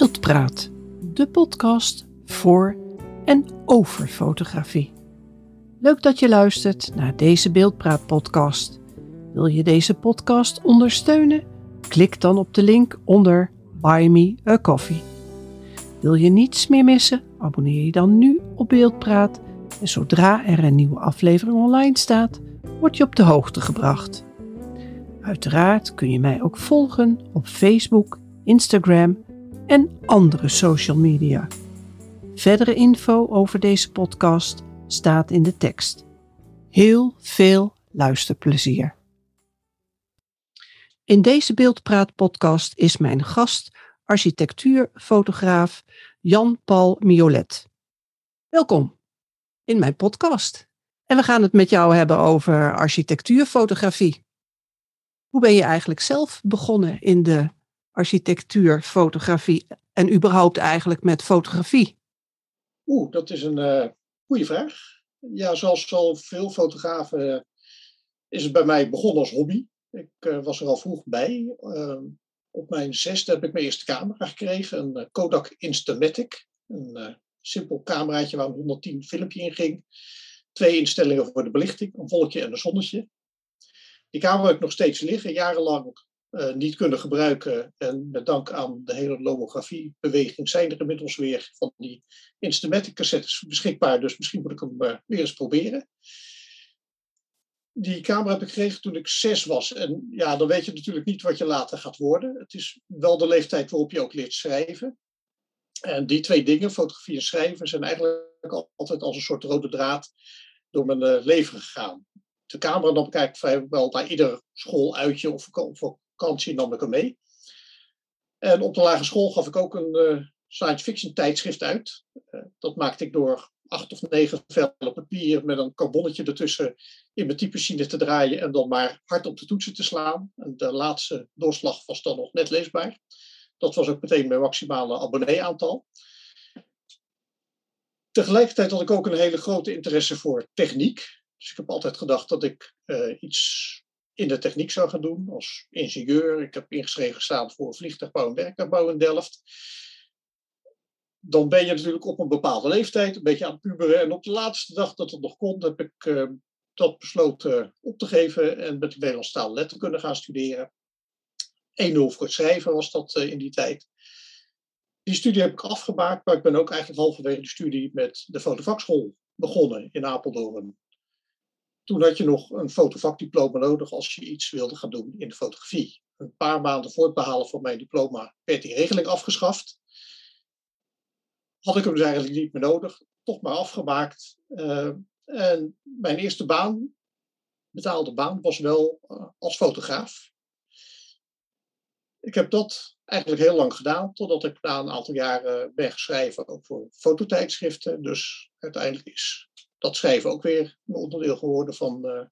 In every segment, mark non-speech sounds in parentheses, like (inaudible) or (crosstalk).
Beeldpraat, de podcast voor en over fotografie. Leuk dat je luistert naar deze Beeldpraat podcast. Wil je deze podcast ondersteunen? Klik dan op de link onder Buy Me a Coffee. Wil je niets meer missen? Abonneer je dan nu op Beeldpraat en zodra er een nieuwe aflevering online staat, word je op de hoogte gebracht. Uiteraard kun je mij ook volgen op Facebook, Instagram en andere social media. Verdere info over deze podcast staat in de tekst. Heel veel luisterplezier. In deze Beeldpraat-podcast is mijn gast architectuurfotograaf Jan-Paul Miolet. Welkom in mijn podcast. En we gaan het met jou hebben over architectuurfotografie. Hoe ben je eigenlijk zelf begonnen in de architectuurfotografie en überhaupt eigenlijk met fotografie? Oeh, dat is een uh, goede vraag. Ja, zoals al veel fotografen uh, is het bij mij begonnen als hobby. Ik uh, was er al vroeg bij. Ehm, op mijn zesde heb ik mijn eerste camera gekregen, een Kodak Instamatic. Een simpel cameraatje waar een 110 filmpje in ging. Twee instellingen voor de belichting, een wolkje en een zonnetje. Die camera heb ik nog steeds liggen, jarenlang uh, niet kunnen gebruiken. En met dank aan de hele lomografiebeweging zijn er inmiddels weer van die Instamatic cassettes beschikbaar. Dus misschien moet ik hem uh, weer eens proberen. Die camera heb ik gekregen toen ik zes was. En ja, dan weet je natuurlijk niet wat je later gaat worden. Het is wel de leeftijd waarop je ook leert schrijven. En die twee dingen, fotografie en schrijven, zijn eigenlijk altijd als een soort rode draad door mijn uh, leven gegaan. De camera dan kijk ik vrijwel naar ieder schooluitje of vakantie nam ik hem mee. En op de lagere school gaf ik ook een uh, science fiction tijdschrift uit. Uh, dat maakte ik door acht of negen vellen papier met een carbonnetje ertussen in mijn typemachine te draaien en dan maar hard op de toetsen te slaan. En de laatste doorslag was dan nog net leesbaar. Dat was ook meteen mijn maximale abonnee-aantal. Tegelijkertijd had ik ook een hele grote interesse voor techniek. Dus ik heb altijd gedacht dat ik uh, iets in de techniek zou gaan doen als ingenieur. Ik heb ingeschreven gestaan voor vliegtuigbouw en werktuigbouw in Delft. Dan ben je natuurlijk op een bepaalde leeftijd, een beetje aan het puberen. En op de laatste dag dat het nog kon, heb ik uh, dat besloten op te geven en met de Nederlandse taal letterkunde gaan studeren. 1-0 voor het schrijven was dat uh, in die tijd. Die studie heb ik afgemaakt, maar ik ben ook eigenlijk halverwege de studie met de fotovakschool begonnen in Apeldoorn. Toen had je nog een fotovakdiploma nodig als je iets wilde gaan doen in de fotografie. Een paar maanden voor het behalen van mijn diploma werd die regeling afgeschaft. Had ik hem dus eigenlijk niet meer nodig, toch maar afgemaakt. Uh, en mijn eerste baan, betaalde baan, was wel uh, als fotograaf. Ik heb dat eigenlijk heel lang gedaan, totdat ik na een aantal jaren ben geschreven ook voor fototijdschriften. Dus uiteindelijk is dat schrijven ook weer een onderdeel geworden van, uh,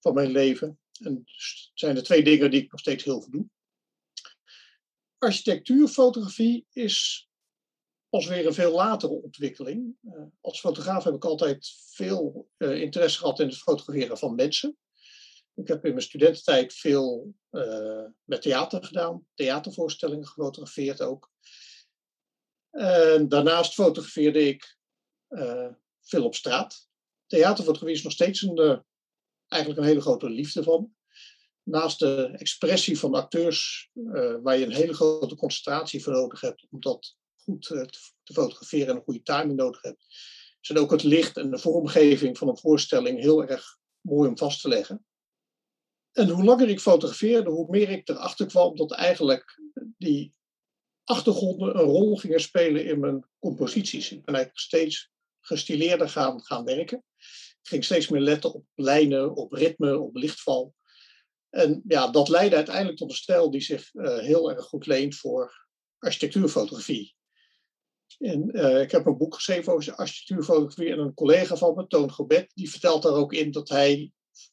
van mijn leven. En het zijn de twee dingen die ik nog steeds heel veel doe. Architectuurfotografie is pas weer een veel latere ontwikkeling. Uh, als fotograaf heb ik altijd veel uh, interesse gehad in het fotograferen van mensen. Ik heb in mijn studententijd veel met theater gedaan, theatervoorstellingen gefotografeerd ook. En daarnaast fotografeerde ik veel op straat. Theaterfotografie is nog steeds een, uh, eigenlijk een hele grote liefde van. Naast de expressie van acteurs, uh, waar je een hele grote concentratie voor nodig hebt om dat goed te, te, fotograferen en een goede timing nodig hebt, zijn ook het licht en de vormgeving van een voorstelling heel erg mooi om vast te leggen. En hoe langer ik fotografeerde, hoe meer ik erachter kwam dat eigenlijk die achtergronden een rol gingen spelen in mijn composities. Ik ben eigenlijk steeds gestileerder gaan, gaan werken. Ik ging steeds meer letten op lijnen, op ritme, op lichtval. En ja, dat leidde uiteindelijk tot een stijl die zich uh, heel erg goed leent voor architectuurfotografie. En, uh, ik heb een boek geschreven over architectuurfotografie en een collega van me, Toon Gobet, die vertelt daar ook in dat hij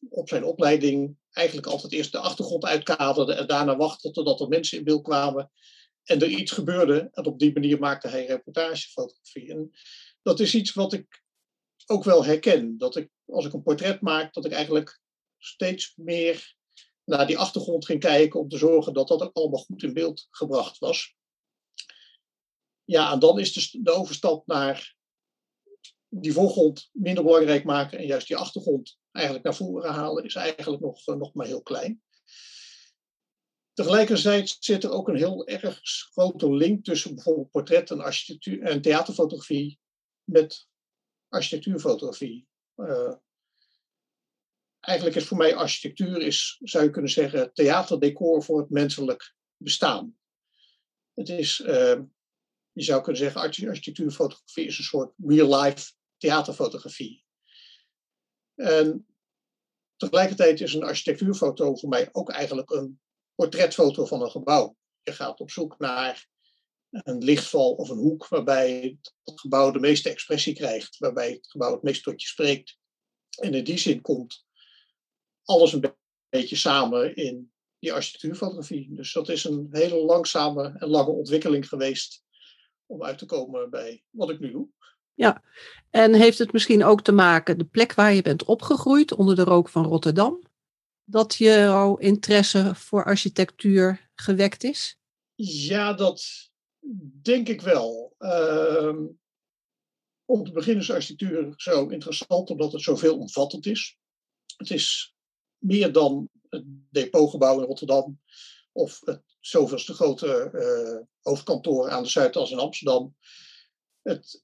op zijn opleiding eigenlijk altijd eerst de achtergrond uitkaderde en daarna wachtte totdat er mensen in beeld kwamen en er iets gebeurde. En op die manier maakte hij reportagefotografie. En dat is iets wat ik ook wel herken. Dat ik, als ik een portret maak, dat ik eigenlijk steeds meer naar die achtergrond ging kijken om te zorgen dat dat ook allemaal goed in beeld gebracht was. ja, en dan is de, de overstap naar die voorgrond minder belangrijk maken en juist die achtergrond eigenlijk naar voren halen, is eigenlijk nog, nog maar heel klein. Tegelijkertijd zit er ook een heel erg grote link tussen bijvoorbeeld portret en, architectuur, en theaterfotografie met architectuurfotografie. Uh, eigenlijk is voor mij architectuur, is, zou je kunnen zeggen, theaterdecor voor het menselijk bestaan. Het is, uh, je zou kunnen zeggen, architectuurfotografie is een soort real-life theaterfotografie. En tegelijkertijd is een architectuurfoto voor mij ook eigenlijk een portretfoto van een gebouw. Je gaat op zoek naar een lichtval of een hoek waarbij het gebouw de meeste expressie krijgt, waarbij het gebouw het meest tot je spreekt. En in die zin komt alles een beetje samen in die architectuurfotografie. Dus dat is een hele langzame en lange ontwikkeling geweest om uit te komen bij wat ik nu doe. Ja, en heeft het misschien ook te maken, de plek waar je bent opgegroeid, onder de rook van Rotterdam, dat jouw interesse voor architectuur gewekt is? Ja, dat denk ik wel. Uh, om te beginnen is architectuur zo interessant omdat het zoveel omvattend is. Het is meer dan het depotgebouw in Rotterdam of het zoveelste grote uh, hoofdkantoor aan de Zuidas in Amsterdam. Het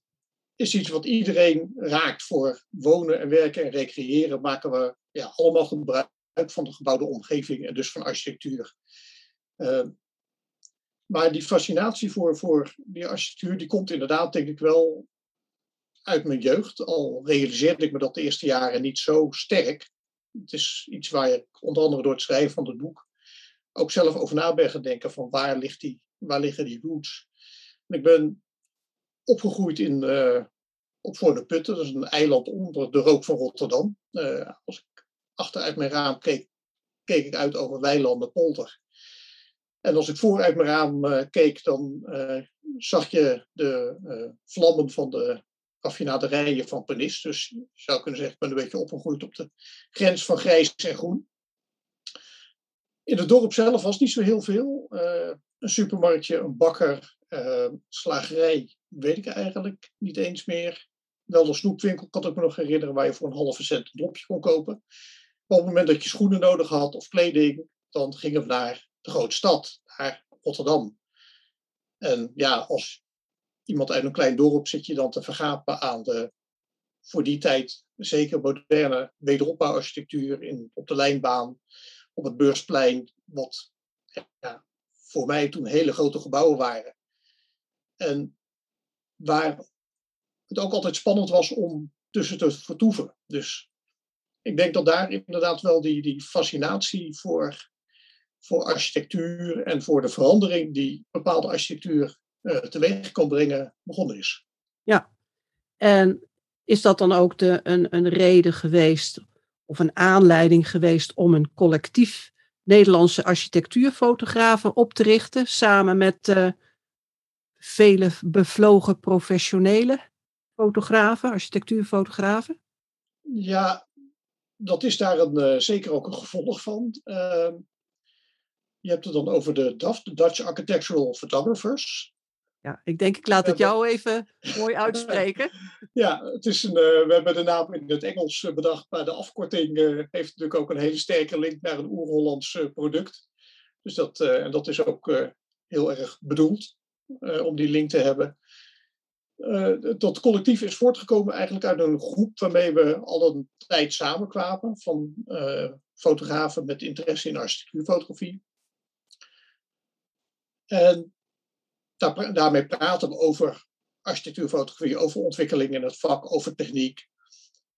is iets wat iedereen raakt voor wonen en werken en recreëren. Maken we ja, allemaal gebruik van de gebouwde omgeving en dus van architectuur. Uh, maar die fascinatie voor, voor die architectuur, die komt inderdaad, denk ik wel, uit mijn jeugd. Al realiseerde ik me dat de eerste jaren niet zo sterk. Het is iets waar je onder andere door het schrijven van het boek ook zelf over na ben gaan denken van waar, ligt die, waar liggen die roots. En ik ben opgegroeid in, uh, op Voor de Putten, dat is een eiland onder de rook van Rotterdam. Uh, als ik achteruit mijn raam keek, keek ik uit over weilanden, polder. En als ik vooruit mijn raam uh, keek, dan zag je de vlammen van de raffinaderijen van Penis. Dus je zou kunnen zeggen, ik ben een beetje opgegroeid op de grens van grijs en groen. In het dorp zelf was niet zo heel veel. Een supermarktje, een bakker, uh, slagerij, weet ik eigenlijk niet eens meer. Wel een snoepwinkel, kan ik me nog herinneren, waar je voor een halve cent een dropje kon kopen. Maar op het moment dat je schoenen nodig had of kleding, dan gingen we naar de grote stad, naar Rotterdam. En ja, als iemand uit een klein dorp zit je dan te vergapen aan de, voor die tijd, zeker moderne wederopbouwarchitectuur in, op de lijnbaan, op het beursplein, wat ja, voor mij toen hele grote gebouwen waren. En waar het ook altijd spannend was om tussen te vertoeven. Dus ik denk dat daar inderdaad wel die, die fascinatie voor, voor architectuur en voor de verandering die bepaalde architectuur uh, teweeg kan brengen, begonnen is. Ja, en is dat dan ook de, een, een reden geweest of een aanleiding geweest om een collectief Nederlandse architectuurfotografen op te richten, samen met uh, vele bevlogen professionele fotografen, architectuurfotografen? Ja, dat is daar een, uh, zeker ook een gevolg van. Uh, je hebt het dan over de DAF, de Dutch Architectural Photographers. Ja, ik denk ik laat het jou even mooi (laughs) uitspreken. ja, het is een, uh, we hebben de naam in het Engels eh, bedacht, maar de afkorting uh, heeft natuurlijk ook een hele sterke link naar een oer-Hollands product. Dus dat, en dat is ook heel erg bedoeld om die link te hebben. dat collectief is voortgekomen eigenlijk uit een groep waarmee we al een tijd samenkwamen van fotografen met interesse in architectuurfotografie. En daar, daarmee praten we over architectuurfotografie, over ontwikkeling in het vak, over techniek.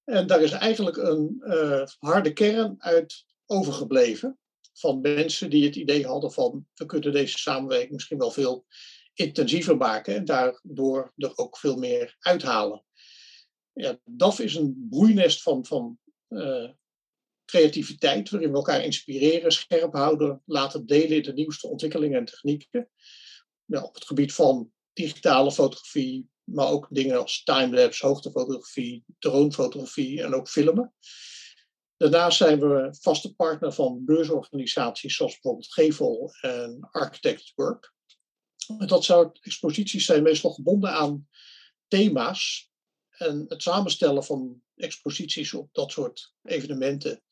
En daar is eigenlijk een uh, harde kern uit overgebleven. Van mensen die het idee hadden van we kunnen deze samenwerking misschien wel veel intensiever maken en daardoor er ook veel meer uithalen. Ja, DAF is een broeinest van, van uh, creativiteit, waarin we elkaar inspireren, scherp houden, laten delen in de nieuwste ontwikkelingen en technieken ja, op het gebied van digitale fotografie, maar ook dingen als timelapse, hoogtefotografie, dronefotografie en ook filmen. Daarnaast zijn we vaste partner van beursorganisaties zoals bijvoorbeeld Gevel en Architect Work. Dat soort exposities zijn meestal gebonden aan thema's. En het samenstellen van exposities op dat soort evenementen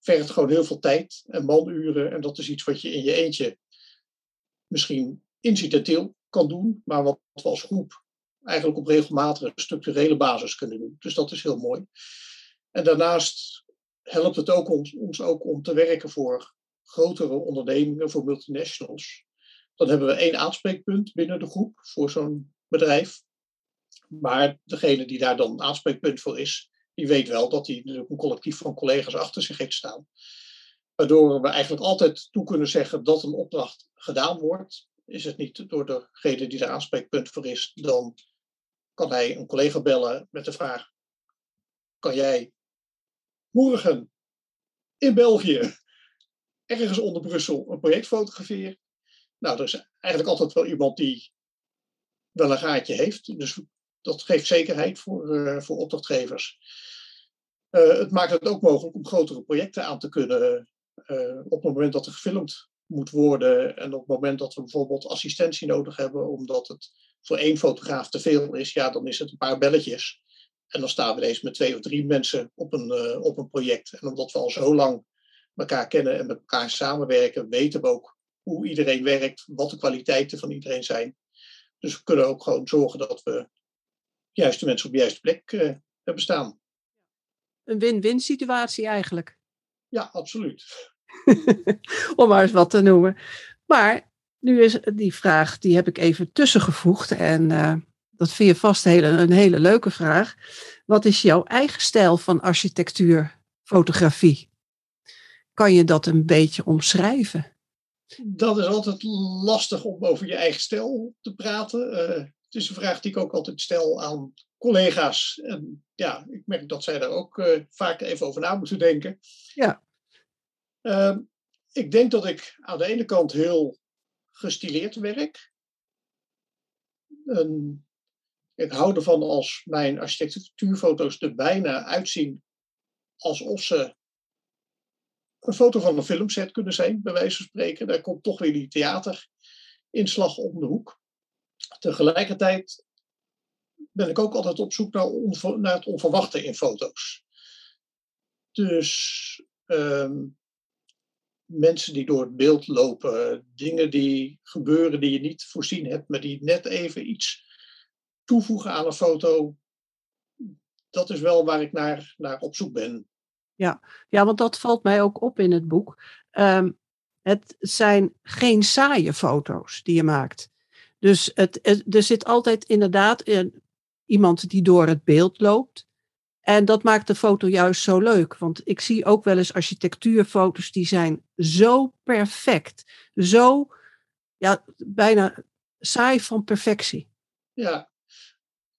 vergt gewoon heel veel tijd en manuren. En dat is iets wat je in je eentje misschien incidenteel kan doen, maar wat we als groep eigenlijk op regelmatige structurele basis kunnen doen. Dus dat is heel mooi. En daarnaast helpt het ook ons, ons ook om te werken voor grotere ondernemingen, voor multinationals. Dan hebben we één aanspreekpunt binnen de groep voor zo'n bedrijf. Maar degene die daar dan aanspreekpunt voor is, die weet wel dat hij een collectief van collega's achter zich heeft staan. Waardoor we eigenlijk altijd toe kunnen zeggen dat een opdracht gedaan wordt. Is het niet door degene die er aanspreekpunt voor is, dan kan hij een collega bellen met de vraag: kan jij morgen in België ergens onder Brussel een project fotograferen? Nou, er is eigenlijk altijd wel iemand die wel een gaatje heeft. Dus dat geeft zekerheid voor, uh, voor opdrachtgevers. Uh, het maakt het ook mogelijk om grotere projecten aan te kunnen uh, op het moment dat er gefilmd moet worden en op het moment dat we bijvoorbeeld assistentie nodig hebben omdat het voor één fotograaf te veel is, ja, dan is het een paar belletjes. En dan staan we ineens met twee of drie mensen op een, op een project. En omdat we al zo lang elkaar kennen en met elkaar samenwerken, weten we ook hoe iedereen werkt, wat de kwaliteiten van iedereen zijn. Dus we kunnen ook gewoon zorgen dat we juiste mensen op de juiste plek uh, hebben staan. Een win-win situatie eigenlijk. Ja, absoluut. (laughs) Om maar eens wat te noemen. Maar nu is die vraag, die heb ik even tussengevoegd. En uh, dat vind je vast een hele, een hele leuke vraag. Wat is jouw eigen stijl van architectuur, fotografie? Kan je dat een beetje omschrijven? Dat is altijd lastig om over je eigen stijl te praten. Uh, het is een vraag die ik ook altijd stel aan collega's. En ja, ik merk dat zij daar ook uh, vaak even over na moeten denken. Ja. Uh, ik denk dat ik aan de ene kant heel gestileerd werk. En ik hou ervan als mijn architectuurfoto's er bijna uitzien alsof ze een foto van een filmset kunnen zijn, bij wijze van spreken. Daar komt toch weer die theaterinslag om de hoek. Tegelijkertijd ben ik ook altijd op zoek naar, naar het onverwachte in foto's. Dus um, mensen die door het beeld lopen, dingen die gebeuren die je niet voorzien hebt, maar die net even iets toevoegen aan een foto. Dat is wel waar ik naar, naar op zoek ben. Ja. ja, want dat valt mij ook op in het boek. Um, het zijn geen saaie foto's die je maakt. Dus het, het, er zit altijd inderdaad een, iemand die door het beeld loopt. En dat maakt de foto juist zo leuk. Want ik zie ook wel eens architectuurfoto's die zijn zo perfect. Zo, ja, bijna saai van perfectie. Ja.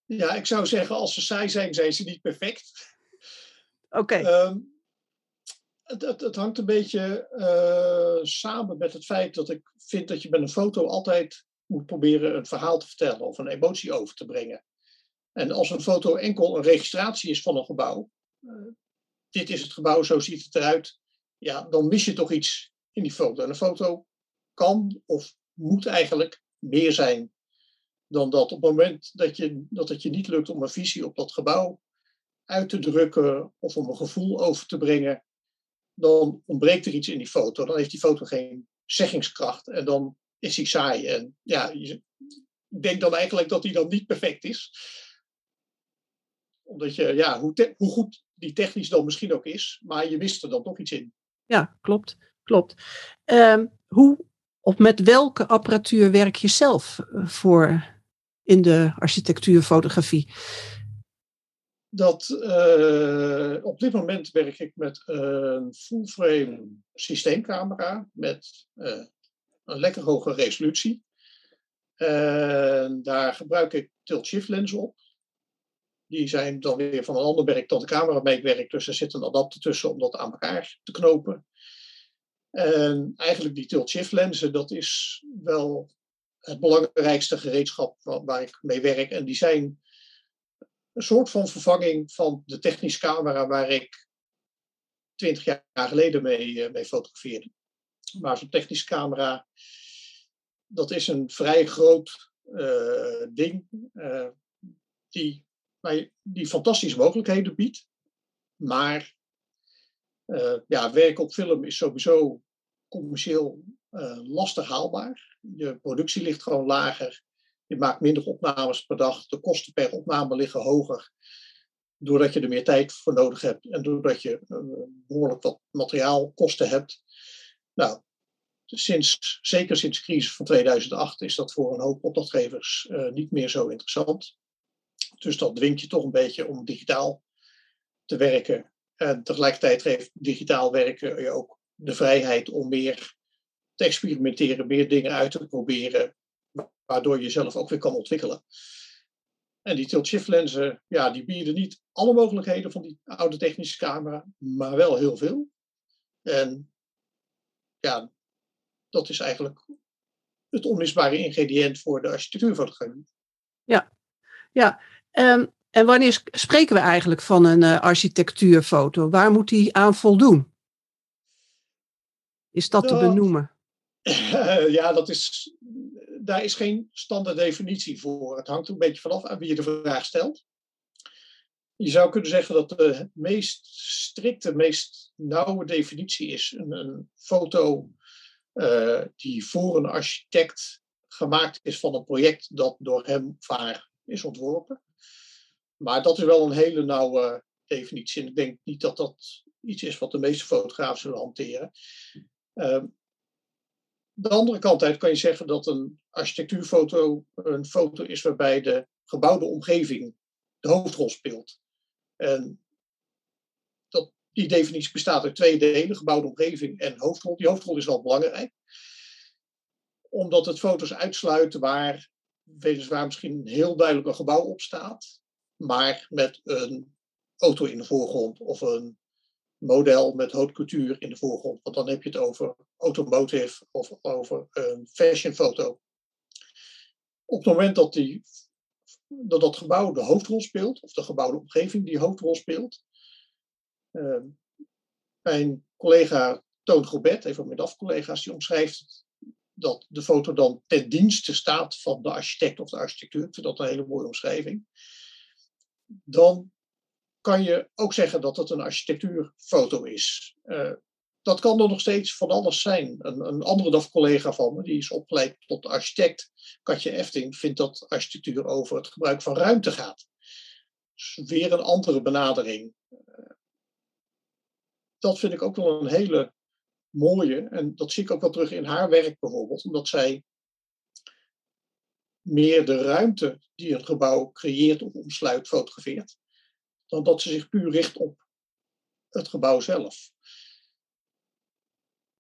ja, ik zou zeggen, als ze saai zijn, zijn ze niet perfect. Oké. Okay. Um, het, het, het, hangt een beetje uh, samen met het feit dat ik vind dat je met een foto altijd moet proberen een verhaal te vertellen of een emotie over te brengen. En als een foto enkel een registratie is van een gebouw, uh, dit is het gebouw, zo ziet het eruit, ja, dan mis je toch iets in die foto. En een foto kan of moet eigenlijk meer zijn dan dat. Op het moment dat, je, dat het je niet lukt om een visie op dat gebouw uit te drukken of om een gevoel over te brengen, dan ontbreekt er iets in die foto. Dan heeft die foto geen zeggingskracht en dan is hij saai. En ja, je, ik denk dan eigenlijk dat hij dan niet perfect is omdat je, ja, hoe, hoe goed die technisch dan misschien ook is, maar je wist er dan toch iets in. Ja, klopt. klopt. Um, hoe of met welke apparatuur werk je zelf eh, voor in de architectuurfotografie? Dat, uh, op dit moment werk ik met een full-frame systeemcamera met uh, een lekker hoge resolutie. En daar gebruik ik tilt-shift lenzen op. Die zijn dan weer van een ander merk dan de camera waarmee ik werk. Dus er zit een adapter tussen om dat aan elkaar te knopen. En eigenlijk die tilt-shift lenzen, dat is wel het belangrijkste gereedschap waar ik mee werk. En die zijn een soort van vervanging van de technische camera waar ik twintig jaar geleden mee, eh, mee fotografeerde. Maar zo'n technische camera dat is een vrij groot ding die, die fantastische mogelijkheden biedt. Maar ja, werk op film is sowieso commercieel lastig haalbaar. Je productie ligt gewoon lager. Je maakt minder opnames per dag. De kosten per opname liggen hoger. Doordat je er meer tijd voor nodig hebt. En doordat je uh, behoorlijk wat materiaalkosten hebt. Nou, sinds, zeker sinds de crisis van 2008 is dat voor een hoop opdrachtgevers uh, niet meer zo interessant. Dus dat dwingt je toch een beetje om digitaal te werken. En tegelijkertijd geeft digitaal werken je ook de vrijheid om meer te experimenteren, meer dingen uit te proberen, waardoor je zelf ook weer kan ontwikkelen. En die tilt-shift lenzen, ja, die bieden niet alle mogelijkheden van die oude technische camera, maar wel heel veel. En ja, dat is eigenlijk het onmisbare ingrediënt voor de architectuurfotografie. Ja, ja. Um, en wanneer spreken we eigenlijk van een uh, architectuurfoto? Waar moet die aan voldoen? Is dat te benoemen? (laughs) ja, dat is, daar is geen standaard definitie voor. Het hangt een beetje vanaf aan wie je de vraag stelt. Je zou kunnen zeggen dat de meest strikte, meest nauwe definitie is een, een foto uh, die voor een architect gemaakt is van een project dat door hem of is ontworpen. Maar dat is wel een hele nauwe definitie. En ik denk niet dat dat iets is wat de meeste fotografen zullen hanteren. Uh, de andere kant uit kan je zeggen dat een architectuurfoto een foto is waarbij de gebouwde omgeving de hoofdrol speelt. En die definitie bestaat uit twee delen, gebouwde omgeving en hoofdrol. Die hoofdrol is wel belangrijk, omdat het foto's uitsluit waar weliswaar misschien heel duidelijk een gebouw op staat, maar met een auto in de voorgrond of een model met haute in de voorgrond. Want dan heb je het over automotive of over een fashionfoto. Op het moment dat, die, dat dat gebouw de hoofdrol speelt, of de gebouwde omgeving die hoofdrol speelt. Uh, mijn collega Toon Gobet, een van mijn DAF-collega's, die omschrijft dat de foto dan ten dienste staat van de architect of de architectuur. Ik vind dat een hele mooie omschrijving. Dan kan je ook zeggen dat het een architectuurfoto is. Uh, dat kan er nog steeds van alles zijn. Een, een andere DAF-collega van me, die is opgeleid tot architect, Katje Efting, vindt dat architectuur over het gebruik van ruimte gaat. Dus weer een andere benadering. Uh, dat vind ik ook wel een hele mooie, en dat zie ik ook wel terug in haar werk bijvoorbeeld, omdat zij meer de ruimte die een gebouw creëert of omsluit fotografeert dan dat ze zich puur richt op het gebouw zelf.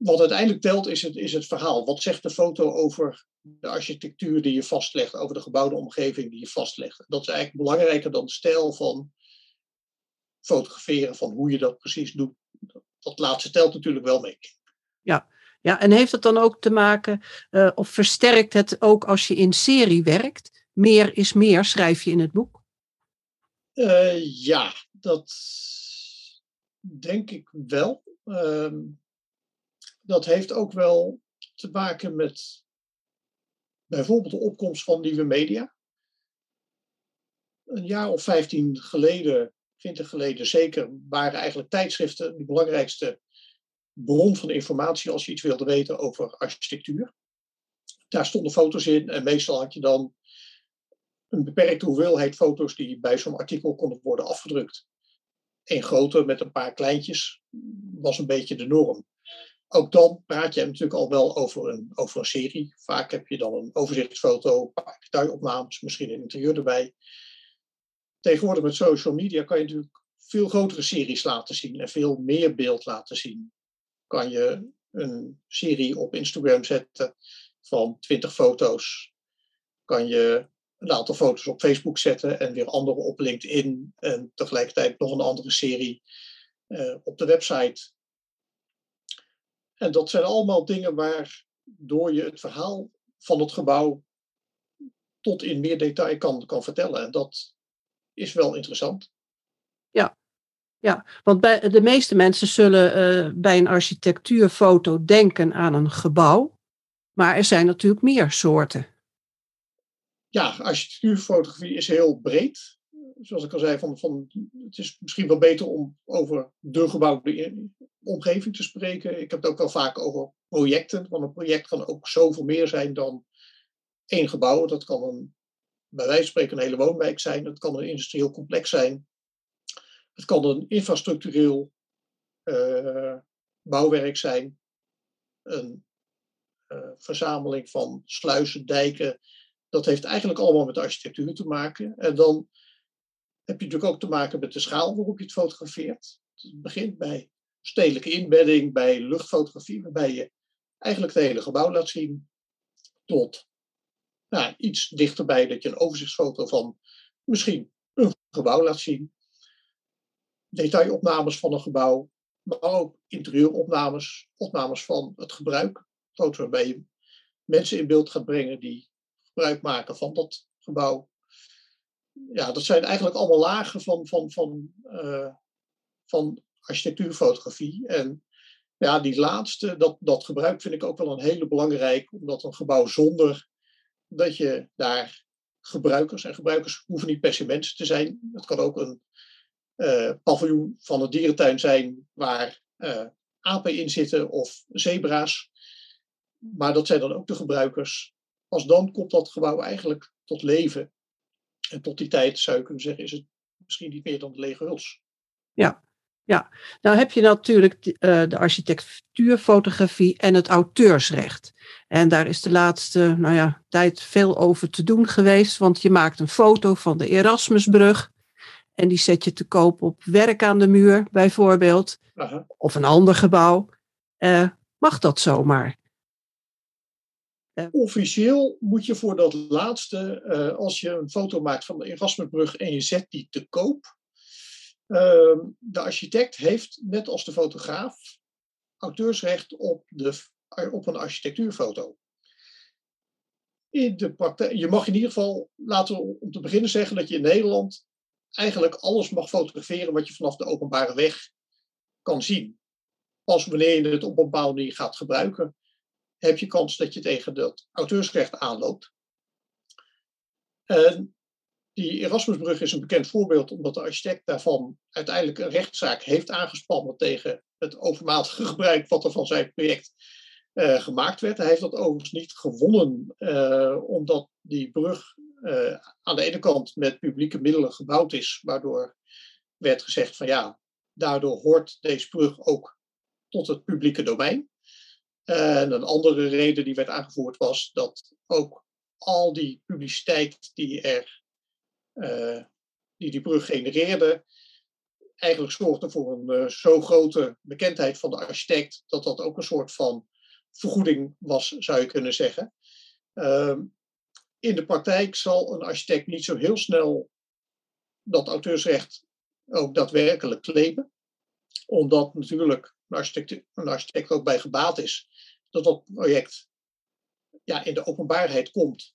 Wat uiteindelijk telt is het, is het verhaal. Wat zegt de foto over de architectuur die je vastlegt, over de gebouwde omgeving die je vastlegt? Dat is eigenlijk belangrijker dan de stijl van fotograferen, van hoe je dat precies doet. Dat laatste telt natuurlijk wel mee. Ja, ja en heeft het dan ook te maken, uh, of versterkt het ook als je in serie werkt? Meer is meer, schrijf je in het boek? Uh, ja, dat denk ik wel. Uh, dat heeft ook wel te maken met bijvoorbeeld de opkomst van nieuwe media. Een jaar of vijftien geleden, twintig geleden zeker, waren eigenlijk tijdschriften de belangrijkste bron van informatie als je iets wilde weten over architectuur. Daar stonden foto's in en meestal had je dan een beperkte hoeveelheid foto's die bij zo'n artikel konden worden afgedrukt. Een grote met een paar kleintjes was een beetje de norm. Ook dan praat je natuurlijk al wel over een, over een serie. Vaak heb je dan een overzichtsfoto, een paar detailopnames, misschien een interieur erbij. Tegenwoordig met social media kan je natuurlijk veel grotere series laten zien en veel meer beeld laten zien. Kan je een serie op Instagram zetten van 20 foto's. Kan je een aantal foto's op Facebook zetten en weer andere op LinkedIn en tegelijkertijd nog een andere serie uh, op de website. En dat zijn allemaal dingen waardoor je het verhaal van het gebouw tot in meer detail kan, kan vertellen. En dat is wel interessant. Ja, ja, want bij, de meeste mensen zullen uh, bij een architectuurfoto denken aan een gebouw. Maar er zijn natuurlijk meer soorten. Ja, architectuurfotografie is heel breed. Zoals ik al zei, van, van, het is misschien wel beter om over de gebouwde omgeving te spreken. Ik heb het ook wel vaak over projecten, want een project kan ook zoveel meer zijn dan één gebouw. Dat kan een, bij wijze van spreken een hele woonwijk zijn, dat kan een industrieel complex zijn. Het kan een infrastructureel uh, bouwwerk zijn, een uh, verzameling van sluizen, dijken. Dat heeft eigenlijk allemaal met architectuur te maken. En dan heb je natuurlijk ook te maken met de schaal waarop je het fotografeert. Het begint bij stedelijke inbedding, bij luchtfotografie, waarbij je eigenlijk het hele gebouw laat zien, tot nou, iets dichterbij dat je een overzichtsfoto van misschien een gebouw laat zien. Detailopnames van een gebouw, maar ook interieuropnames, opnames van het gebruik. Foto's waarbij je mensen in beeld gaat brengen die gebruik maken van dat gebouw. Ja, dat zijn eigenlijk allemaal lagen van, van, van, uh, van architectuurfotografie. En ja, die laatste, dat, dat gebruik vind ik ook wel een hele belangrijk, omdat een gebouw zonder dat je daar gebruikers, en gebruikers hoeven niet per se mensen te zijn, het kan ook een uh, paviljoen van een dierentuin zijn waar uh, apen in zitten of zebra's. Maar dat zijn dan ook de gebruikers. Pas dan komt dat gebouw eigenlijk tot leven. En tot die tijd zou je kunnen zeggen, is het misschien niet meer dan de lege huls. Ja, ja. nou heb je natuurlijk uh, de architectuurfotografie en het auteursrecht. En daar is de laatste nou ja, tijd veel over te doen geweest, want je maakt een foto van de Erasmusbrug en die zet je te koop op werk aan de muur bijvoorbeeld, Aha. of een ander gebouw. Uh, mag dat zomaar? Officieel moet je voor dat laatste, uh, als je een foto maakt van de Erasmusbrug en je zet die te koop, ehm, de architect heeft, net als de fotograaf, auteursrecht op, de, op een architectuurfoto. In de praktijk, je mag in ieder geval, laten we om te beginnen zeggen dat je in Nederland eigenlijk alles mag fotograferen wat je vanaf de openbare weg kan zien. Pas wanneer je het op een bepaalde manier gaat gebruiken, heb je kans dat je tegen dat auteursrecht aanloopt. En die Erasmusbrug is een bekend voorbeeld, omdat de architect daarvan uiteindelijk een rechtszaak heeft aangespannen tegen het overmatige (laughs) gebruik wat er van zijn project uh, gemaakt werd. Hij heeft dat overigens niet gewonnen, uh, omdat die brug uh, aan de ene kant met publieke middelen gebouwd is, waardoor werd gezegd van ja, daardoor hoort deze brug ook tot het publieke domein. En een andere reden die werd aangevoerd was dat ook al die publiciteit die er, uh, die, die brug genereerde, eigenlijk zorgde voor een uh, zo grote bekendheid van de architect dat dat ook een soort van vergoeding was, zou je kunnen zeggen. Uh, in de praktijk zal een architect niet zo heel snel dat auteursrecht ook daadwerkelijk claimen. Omdat natuurlijk een architect, een architect ook bij gebaat is dat dat project ja, in de openbaarheid komt.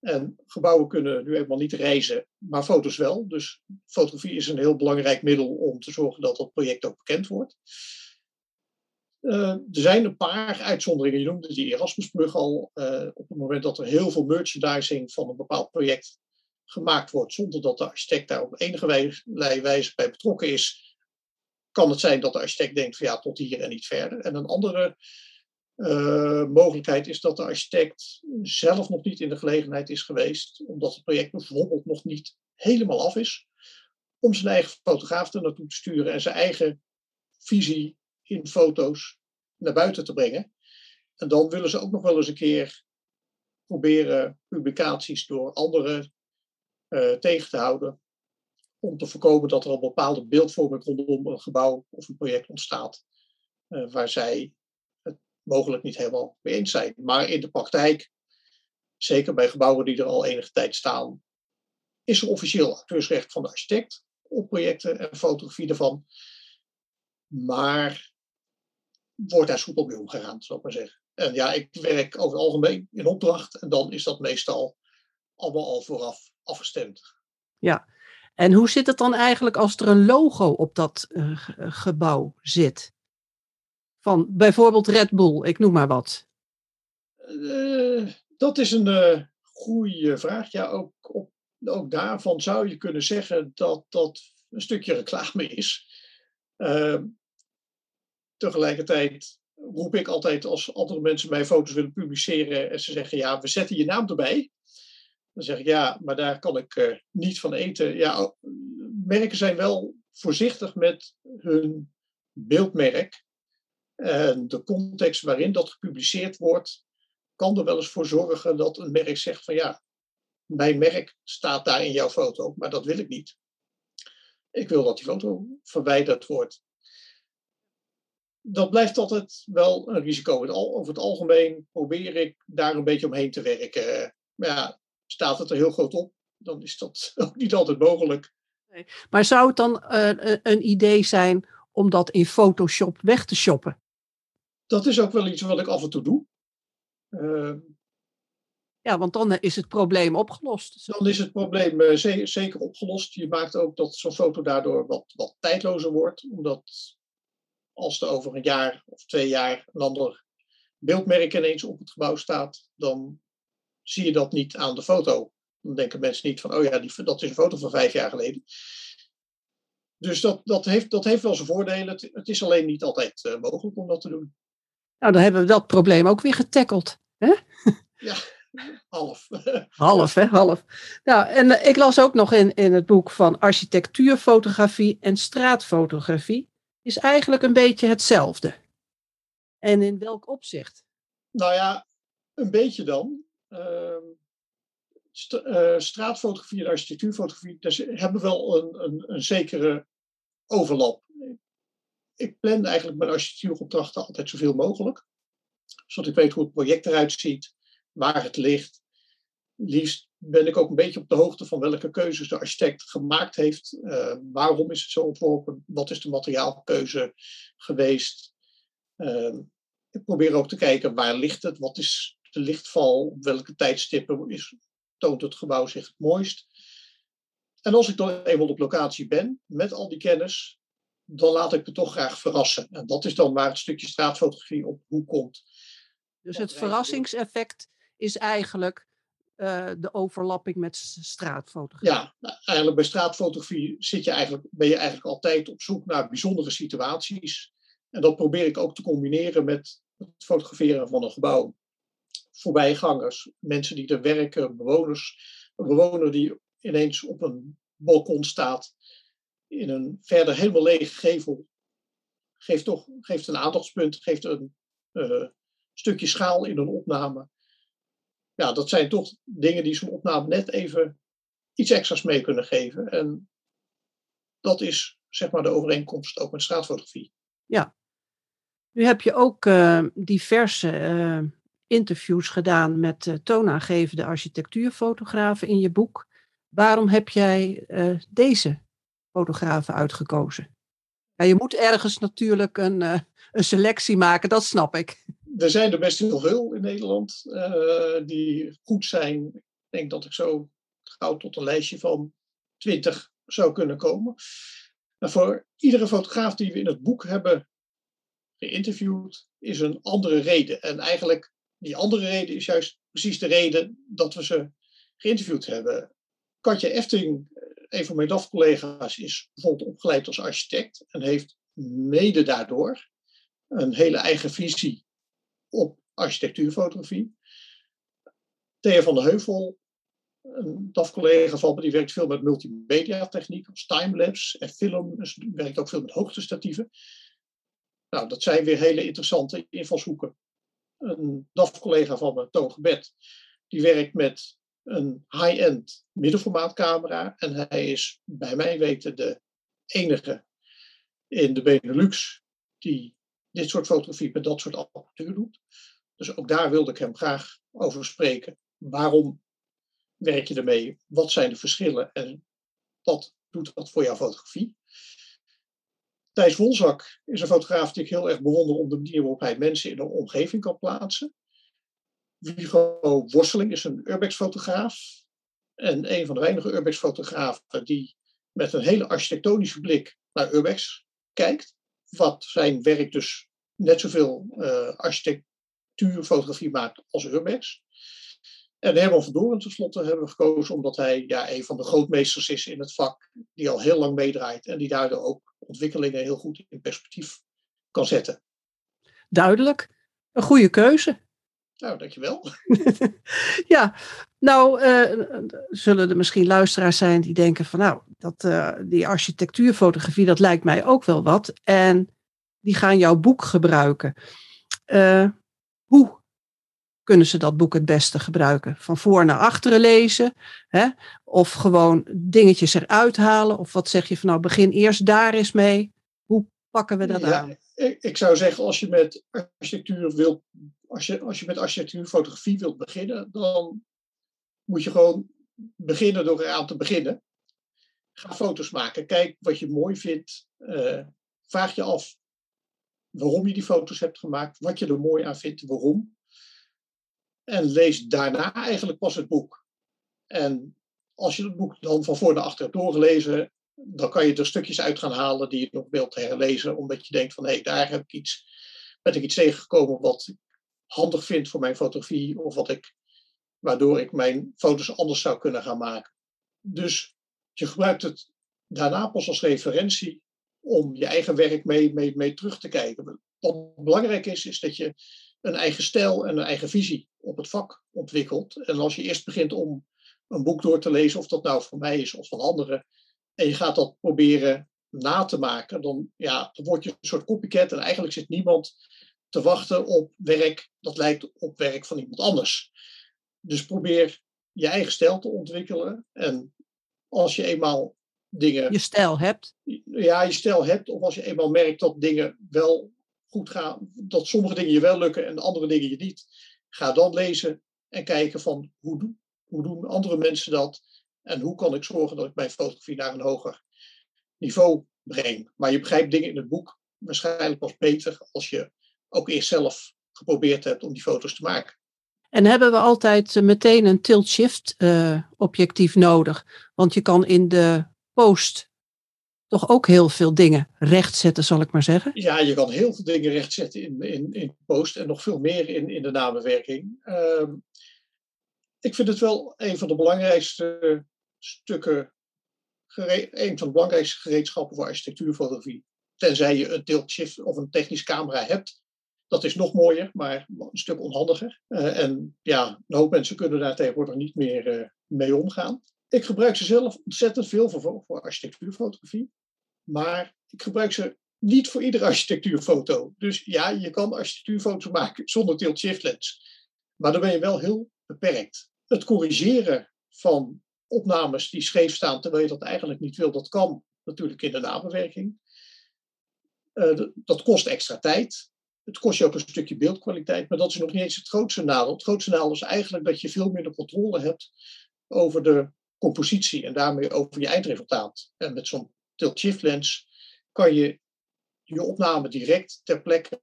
En gebouwen kunnen nu eenmaal niet reizen, maar foto's wel. Dus fotografie is een heel belangrijk middel om te zorgen dat dat project ook bekend wordt. Uh, er zijn een paar uitzonderingen. Je noemde die Erasmusbrug al. Uh, op het moment dat er heel veel merchandising van een bepaald project gemaakt wordt, zonder dat de architect daar op enige wijze bij betrokken is, kan het zijn dat de architect denkt van ja, tot hier en niet verder. En een andere uh, mogelijkheid is dat de architect zelf nog niet in de gelegenheid is geweest, omdat het project bijvoorbeeld nog niet helemaal af is, om zijn eigen fotograaf er naartoe te sturen en zijn eigen visie in foto's naar buiten te brengen. En dan willen ze ook nog wel eens een keer proberen publicaties door anderen uh, tegen te houden. Om te voorkomen dat er een bepaalde beeldvorming rondom een gebouw of een project ontstaat. Uh, waar zij het mogelijk niet helemaal mee eens zijn. Maar in de praktijk, zeker bij gebouwen die er al enige tijd staan, is er officieel auteursrecht van de architect op projecten en fotografie ervan. Maar wordt daar soepel mee omgegaan, zal ik maar zeggen. En ja, ik werk over het algemeen in opdracht en dan is dat meestal allemaal al vooraf afgestemd. Ja, en hoe zit het dan eigenlijk als er een logo op dat uh, gebouw zit? Van bijvoorbeeld Red Bull, ik noem maar wat. Uh, dat is een uh, goede vraag. Ja, ook, op, ook daarvan zou je kunnen zeggen dat dat een stukje reclame is. Tegelijkertijd roep ik altijd als andere mensen mijn foto's willen publiceren en ze zeggen ja, we zetten je naam erbij. Dan zeg ik ja, maar daar kan ik uh, niet van eten. Ja, merken zijn wel voorzichtig met hun beeldmerk. En de context waarin dat gepubliceerd wordt, kan er wel eens voor zorgen dat een merk zegt van ja, mijn merk staat daar in jouw foto, maar dat wil ik niet. Ik wil dat die foto verwijderd wordt. Dat blijft altijd wel een risico. Over het algemeen probeer ik daar een beetje omheen te werken. Maar ja, staat het er heel groot op, dan is dat (laughs) ook niet altijd mogelijk. Nee. Maar zou het dan uh, een idee zijn om dat in Photoshop weg te shoppen? Dat is ook wel iets wat ik af en toe doe. Uh, ja, want dan is het probleem opgelost. Dan is het probleem uh, zeker opgelost. Je maakt ook dat zo'n foto daardoor wat, wat tijdlozer wordt. Omdat als er over een jaar of twee jaar een ander beeldmerk ineens op het gebouw staat, dan zie je dat niet aan de foto. Dan denken mensen niet van, oh ja, die, dat is een foto van vijf jaar geleden. Dus dat, dat, heeft, dat heeft wel zijn voordelen. Het, het is alleen niet altijd uh, mogelijk om dat te doen. Nou, dan hebben we dat probleem ook weer getackeld. Hè? (laughs) Ja, half. (laughs) half, hè? Half. Nou, en uh, ik las ook nog in, in het boek van architectuurfotografie en straatfotografie. Is eigenlijk een beetje hetzelfde. En in welk opzicht? Nou ja, een beetje dan. St uh, straatfotografie en architectuurfotografie daar hebben wel een, een, een zekere overlap. Ik plan eigenlijk mijn architectuuropdrachten altijd zoveel mogelijk. Zodat ik weet hoe het project eruit ziet, waar het ligt. Liefst ben ik ook een beetje op de hoogte van welke keuzes de architect gemaakt heeft. Uh, waarom is het zo ontworpen? Wat is de materiaalkeuze geweest? Uh, ik probeer ook te kijken waar ligt het? Wat is de lichtval, op welke tijdstippen is, toont het gebouw zich het mooist. En als ik dan eenmaal op locatie ben, met al die kennis, dan laat ik me toch graag verrassen. En dat is dan waar het stukje straatfotografie op hoe komt. Dus het verrassingseffect is eigenlijk uh, de overlapping met straatfotografie. Ja, nou, eigenlijk bij straatfotografie zit je eigenlijk, ben je eigenlijk altijd op zoek naar bijzondere situaties. En dat probeer ik ook te combineren met het fotograferen van een gebouw voorbijgangers, mensen die er werken, bewoners. Een bewoner die ineens op een balkon staat in een verder helemaal lege gevel, geeft toch geeft een aandachtspunt, geeft een uh, stukje schaal in een opname. Ja, dat zijn toch dingen die zo'n opname net even iets extra's mee kunnen geven. En dat is zeg maar de overeenkomst ook met straatfotografie. Ja. Nu heb je ook uh, diverse uh, interviews gedaan met uh, toonaangevende architectuurfotografen in je boek. Waarom heb jij uh, deze fotografen uitgekozen? Ja, je moet ergens natuurlijk een, uh, een selectie maken, dat snap ik. Er zijn er best heel veel in Nederland die goed zijn. Ik denk dat ik zo gauw tot een lijstje van twintig zou kunnen komen. Maar voor iedere fotograaf die we in het boek hebben geïnterviewd, is een andere reden. En eigenlijk die andere reden is juist precies de reden dat we ze geïnterviewd hebben. Katja Efting, een van mijn DAF-collega's, is bijvoorbeeld opgeleid als architect en heeft mede daardoor een hele eigen visie op architectuurfotografie. Thea van der Heuvel, een DAF-collega van me, die werkt veel met multimedia techniek, als timelapse en film, dus werkt ook veel met hoogtestatieven. Nou, dat zijn weer hele interessante invalshoeken een DAF-collega van me, Toon Gebed, die werkt met een high-end middenformaatcamera. En hij is bij mij weten de enige in de Benelux die dit soort fotografie met dat soort apparatuur doet. Dus ook daar wilde ik hem graag over spreken. Waarom werk je ermee? Wat zijn de verschillen? En wat doet dat voor jouw fotografie? Thijs Wolzak is een fotograaf die ik heel erg bewonder om de manier waarop hij mensen in een omgeving kan plaatsen. Vigo Worsteling is een urbex-fotograaf. En een van de weinige urbex-fotografen die met een hele architectonische blik naar urbex kijkt. Wat zijn werk dus net zoveel uh, architect, architectuurfotografie maakt als Urbex. En Herman van Doorn tenslotte hebben we gekozen omdat hij ja, een van de grootmeesters is in het vak, die al heel lang meedraait en die daardoor ook ontwikkelingen heel goed in perspectief kan zetten. Duidelijk. Een goede keuze. Nou, dankjewel. (laughs) ja, nou uh, zullen er misschien luisteraars zijn die denken van nou, dat, uh, die architectuurfotografie, dat lijkt mij ook wel wat. En die gaan jouw boek gebruiken. Uh, hoe kunnen ze dat boek het beste gebruiken? Van voor naar achteren lezen? Hè? Of gewoon dingetjes eruit halen? Of wat zeg je van nou, begin eerst daar eens mee? Hoe pakken we dat ja, aan? Ik zou zeggen, als je met architectuur wilt, als je, als je met architectuurfotografie wilt beginnen, dan moet je gewoon beginnen door eraan te beginnen. Ga foto's maken. Kijk wat je mooi vindt. Uh, vraag je af waarom je die foto's hebt gemaakt, wat je er mooi aan vindt, waarom. En lees daarna eigenlijk pas het boek. En als je het boek dan van voor naar achter hebt doorgelezen, dan kan je er stukjes uit gaan halen die je nog wilt herlezen, omdat je denkt van hé, hey, daar heb ik iets, ben ik iets tegengekomen wat ik handig vind voor mijn fotografie, of wat ik, waardoor ik mijn foto's anders zou kunnen gaan maken. Dus je gebruikt het daarna pas als referentie om je eigen werk mee, mee, mee terug te kijken. Wat belangrijk is, is dat je een eigen stijl en een eigen visie op het vak ontwikkelt. En als je eerst begint om een boek door te lezen, of dat nou voor mij is of van anderen, en je gaat dat proberen na te maken, dan, ja, dan word je een soort copycat en eigenlijk zit niemand te wachten op werk dat lijkt op werk van iemand anders. Dus probeer je eigen stijl te ontwikkelen. En als je eenmaal dingen. Je stijl hebt? Ja, je stijl hebt. Of als je eenmaal merkt dat dingen wel goed gaan, dat sommige dingen je wel lukken en andere dingen je niet. Ga dan lezen en kijken van hoe, doen, hoe doen andere mensen dat en hoe kan ik zorgen dat ik mijn fotografie naar een hoger niveau breng. Maar je begrijpt dingen in het boek waarschijnlijk pas beter als je ook eerst zelf geprobeerd hebt om die foto's te maken. En hebben we altijd eh, meteen een tilt-shift uh, objectief nodig? Want je kan in de post toch ook heel veel dingen rechtzetten, zal ik maar zeggen? Ja, je kan heel veel dingen rechtzetten in, in, in post en nog veel meer in, in de namenwerking. Uh, ik vind het wel een van de belangrijkste stukken, een van de belangrijkste gereedschappen voor architectuurfotografie. Tenzij je een tilt-shift of een technische camera hebt. Dat is nog mooier, maar een stuk onhandiger. Uh, en ja, een hoop mensen kunnen daar tegenwoordig niet meer uh, mee omgaan. Ik gebruik ze zelf ontzettend veel voor, architectuurfotografie. Maar ik gebruik ze niet voor iedere (laughs) architectuurfoto. Dus ja, je kan architectuurfoto's maken zonder tilt-shift lens. Maar dan ben je wel heel beperkt. Het corrigeren van opnames die scheef staan terwijl je dat eigenlijk niet wil, dat kan natuurlijk in de nabewerking. Uh, dat kost extra tijd. Het kost je ook een stukje beeldkwaliteit, maar dat is nog niet eens het grootste nadeel. Het grootste nadeel is eigenlijk dat je veel minder controle hebt over de compositie en daarmee over je eindresultaat. En met zo'n tilt-shift lens kan je je opname direct ter plekke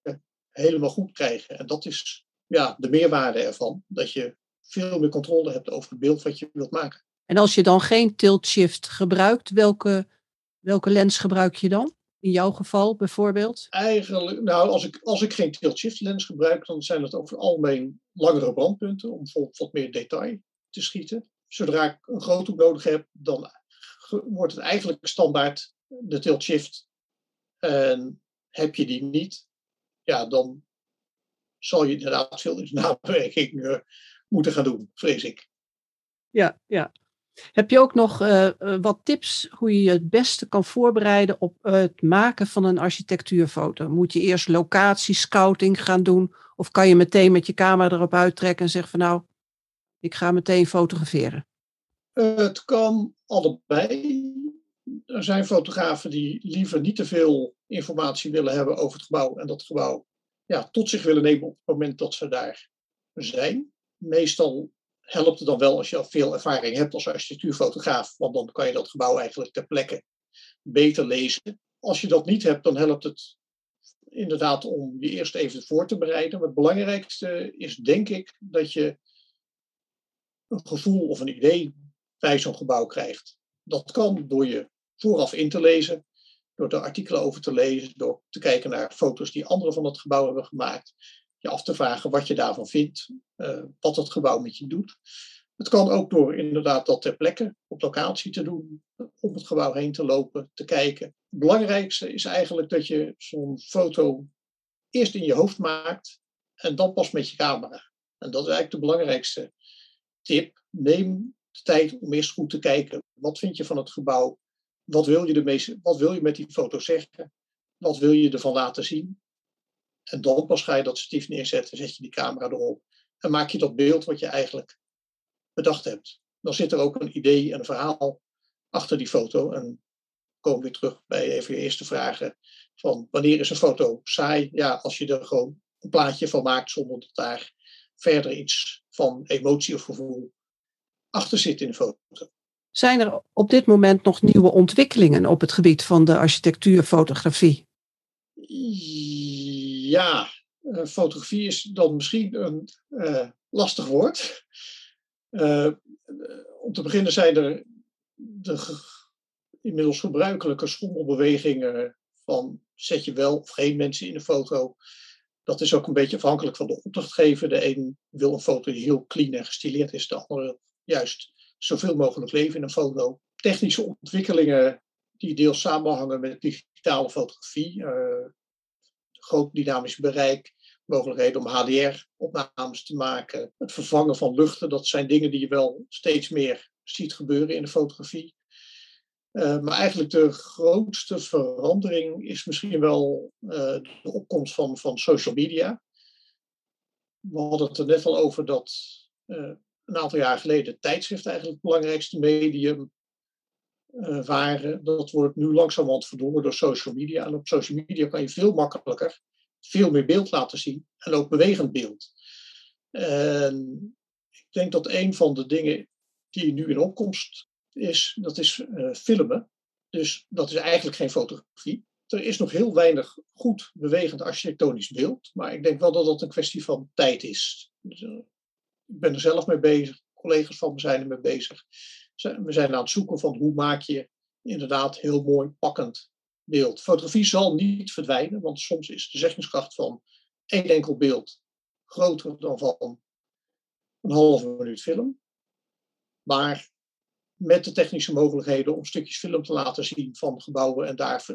helemaal goed krijgen. En dat is ja, de meerwaarde ervan, dat je veel meer controle hebt over het beeld wat je wilt maken. En als je dan geen tilt-shift gebruikt, welke, welke lens gebruik je dan? In jouw geval bijvoorbeeld? Eigenlijk, nou, als ik, als ik geen tilt-shift lens gebruik, dan zijn het over het algemeen langere brandpunten om bijvoorbeeld wat meer detail te schieten. Zodra ik een groothoek nodig heb, dan wordt het eigenlijk standaard de tilt-shift. En heb je die niet, ja, dan zal je inderdaad veel in uh, moeten gaan doen, vrees ik. Ja, ja. Heb je ook nog uh, wat tips hoe je je het beste kan voorbereiden op het maken van een architectuurfoto? Moet je eerst locatiescouting gaan doen? Of kan je meteen met je camera erop uittrekken en zeggen van nou, ik ga meteen fotograferen? Het kan allebei. Er zijn fotografen die liever niet te veel informatie willen hebben over het gebouw en dat gebouw ja, tot zich willen nemen op het moment dat ze daar zijn. Meestal helpt het dan wel als je al veel ervaring hebt als architectuurfotograaf, want dan kan je dat gebouw eigenlijk ter plekke beter lezen. Als je dat niet hebt, dan helpt het inderdaad om je eerst even voor te bereiden. Maar het belangrijkste is denk ik dat je een gevoel of een idee bij zo'n gebouw krijgt. Dat kan door je vooraf in te lezen, door de artikelen over te lezen, door te kijken naar foto's die anderen van het gebouw hebben gemaakt. je af te vragen wat je daarvan vindt, uh, wat het gebouw met je doet. Het kan ook door inderdaad dat ter plekke op locatie te doen, om het gebouw heen te lopen, te kijken. Het belangrijkste is eigenlijk dat je zo'n foto eerst in je hoofd maakt en dan pas met je camera. En dat is eigenlijk de belangrijkste tip. Neem tijd om eerst goed te kijken. Wat vind je van het gebouw? Wat wil je, ermee, wat wil je met die foto zeggen? Wat wil je ervan laten zien? En dan pas ga je dat statief neerzetten, zet je die camera erop en maak je dat beeld wat je eigenlijk bedacht hebt. Dan zit er ook een idee en een verhaal achter die foto. En komen we terug bij even je eerste vragen. Van wanneer is een foto saai? Ja, als je er gewoon een plaatje van maakt zonder dat daar verder iets van emotie of gevoel achter zit in de foto. Zijn er op dit moment nog nieuwe ontwikkelingen op het gebied van de architectuurfotografie? Ja, eh, fotografie is dan misschien een uh, lastig woord. Uh, om te beginnen zijn er de inmiddels gebruikelijke schommelbewegingen van zet je wel of geen mensen in een foto. Dat is ook een beetje afhankelijk van de opdrachtgever. De een wil een foto die heel clean en gestileerd is, de andere juist zoveel mogelijk leven in een foto. Technische ontwikkelingen die deels samenhangen met digitale fotografie, uh, groot dynamisch bereik, mogelijkheden om HDR-opnames te maken, het vervangen van luchten, dat zijn dingen die je wel steeds meer ziet gebeuren in de fotografie. Uh, maar eigenlijk de grootste verandering is misschien wel uh, de opkomst van, van social media. We hadden het er net al over dat een aantal jaar geleden tijdschriften eigenlijk het belangrijkste medium waren. Dat wordt nu langzamerhand verdrongen door social media. En op social media kan je veel makkelijker veel meer beeld laten zien en ook bewegend beeld. En ik denk dat een van de dingen die nu in opkomst is, dat is uh, filmen. Dus dat is eigenlijk geen fotografie. Er is nog heel weinig goed bewegend architectonisch beeld, maar ik denk wel dat dat een kwestie van tijd is. Dus, uh, ik ben er zelf mee bezig, collega's van me zijn er mee bezig. We zijn aan het zoeken van hoe maak je inderdaad heel mooi pakkend beeld. Fotografie zal niet verdwijnen, want soms is de zeggingskracht van één enkel beeld groter dan van een halve minuut film. Maar met de technische mogelijkheden om stukjes film te laten zien van gebouwen en daar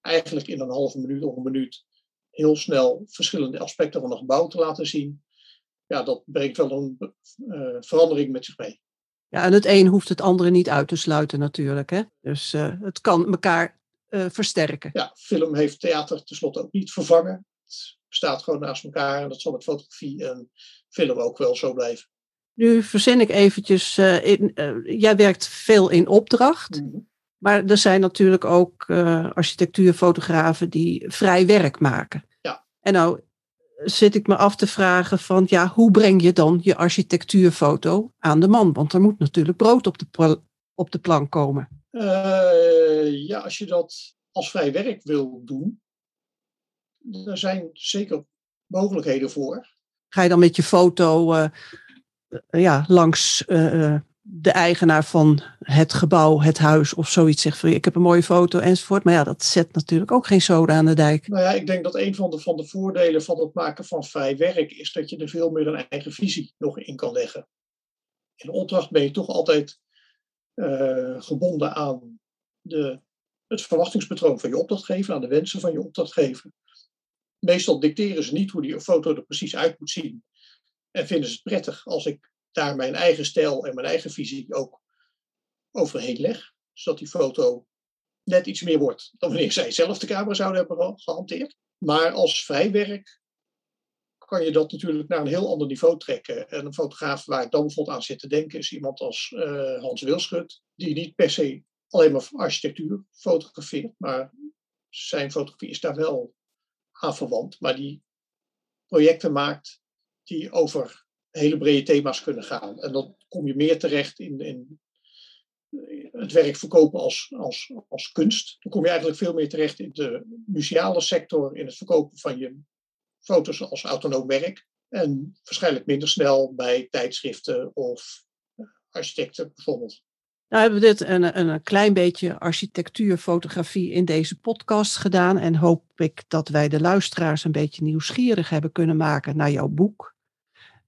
eigenlijk in een halve minuut of een minuut heel snel verschillende aspecten van een gebouw te laten zien, ja, dat brengt wel een uh, verandering met zich mee. Ja, en het een hoeft het andere niet uit te sluiten natuurlijk. Hè? Dus uh, het kan elkaar uh, versterken. Ja, film heeft theater tenslotte ook niet vervangen. Het bestaat gewoon naast elkaar en dat zal met fotografie en film ook wel zo blijven. Nu verzin ik eventjes, in, jij werkt veel in opdracht, mm -hmm. maar er zijn natuurlijk ook architectuurfotografen die vrij werk maken. Ja. En nou zit ik me af te vragen van, ja, hoe breng je dan je architectuurfoto aan de man? Want er moet natuurlijk brood op de, op de plank komen. Uh, ja, als je dat als vrij werk wil doen, er zijn zeker mogelijkheden voor. Ga je dan met je foto uh, ja, langs uh, de eigenaar van het gebouw, het huis of zoiets zegt van ik heb een mooie foto enzovoort. Maar ja, dat zet natuurlijk ook geen zoden aan de dijk. Nou ja, ik denk dat een van de, van de voordelen van het maken van vrij werk is dat je er veel meer een eigen visie nog in kan leggen. In opdracht ben je toch altijd uh, gebonden aan de, het verwachtingspatroon van je opdrachtgever, aan de wensen van je opdrachtgever. Meestal dicteren ze niet hoe die foto er precies uit moet zien. En vinden ze het prettig als ik daar mijn eigen stijl en mijn eigen visie ook overheen leg. Zodat die foto net iets meer wordt dan wanneer zij zelf de camera zouden hebben gehanteerd. Maar als vrijwerk kan je dat natuurlijk naar een heel ander niveau trekken. En een fotograaf waar ik dan bijvoorbeeld aan zit te denken is iemand als uh, Hans Wilschut, die niet per se alleen maar architectuur fotografeert, maar zijn fotografie is daar wel aan verwant, maar die projecten maakt die over hele brede thema's kunnen gaan. En dan kom je meer terecht in, in het werk verkopen als, als, als kunst. Dan kom je eigenlijk veel meer terecht in de museale sector, in het verkopen van je foto's als autonoom werk. En waarschijnlijk minder snel bij tijdschriften of architecten bijvoorbeeld. Nou hebben we dit een, een klein beetje architectuurfotografie in deze podcast gedaan. En hoop ik dat wij de luisteraars een beetje nieuwsgierig hebben kunnen maken naar jouw boek.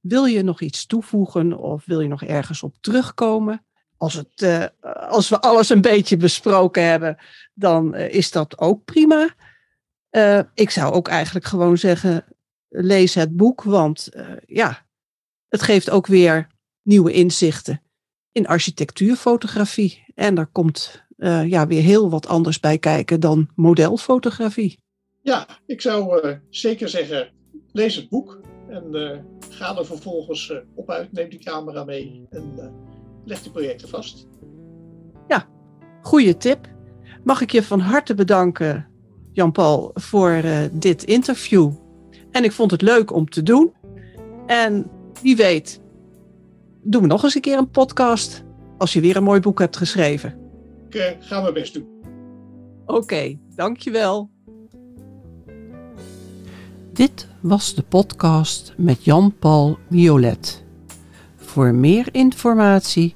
Wil je nog iets toevoegen of wil je nog ergens op terugkomen? Als, het, uh, als we alles een beetje besproken hebben, dan uh, is dat ook prima. Uh, ik zou ook eigenlijk gewoon zeggen, lees het boek, want ja, het geeft ook weer nieuwe inzichten in architectuurfotografie. En daar komt ja, weer heel wat anders bij kijken dan modelfotografie. Ja, ik zou zeker zeggen, lees het boek en ga er vervolgens op uit, neem die camera mee en leg die projecten vast. Ja, goede tip. Mag ik je van harte bedanken, Jan-Paul, voor uh, dit interview. En ik vond het leuk om te doen. En wie weet, doen we nog eens een keer een podcast als je weer een mooi boek hebt geschreven. Ik uh, ga mijn best doen. Oké, okay, dankjewel. Dit was de podcast met Jan-Paul Violet. Voor meer informatie,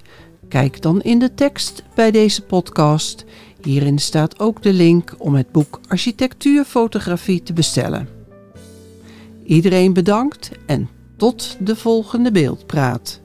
kijk dan in de tekst bij deze podcast. Hierin staat ook de link om het boek Architectuurfotografie te bestellen. Iedereen bedankt en tot de volgende beeldpraat.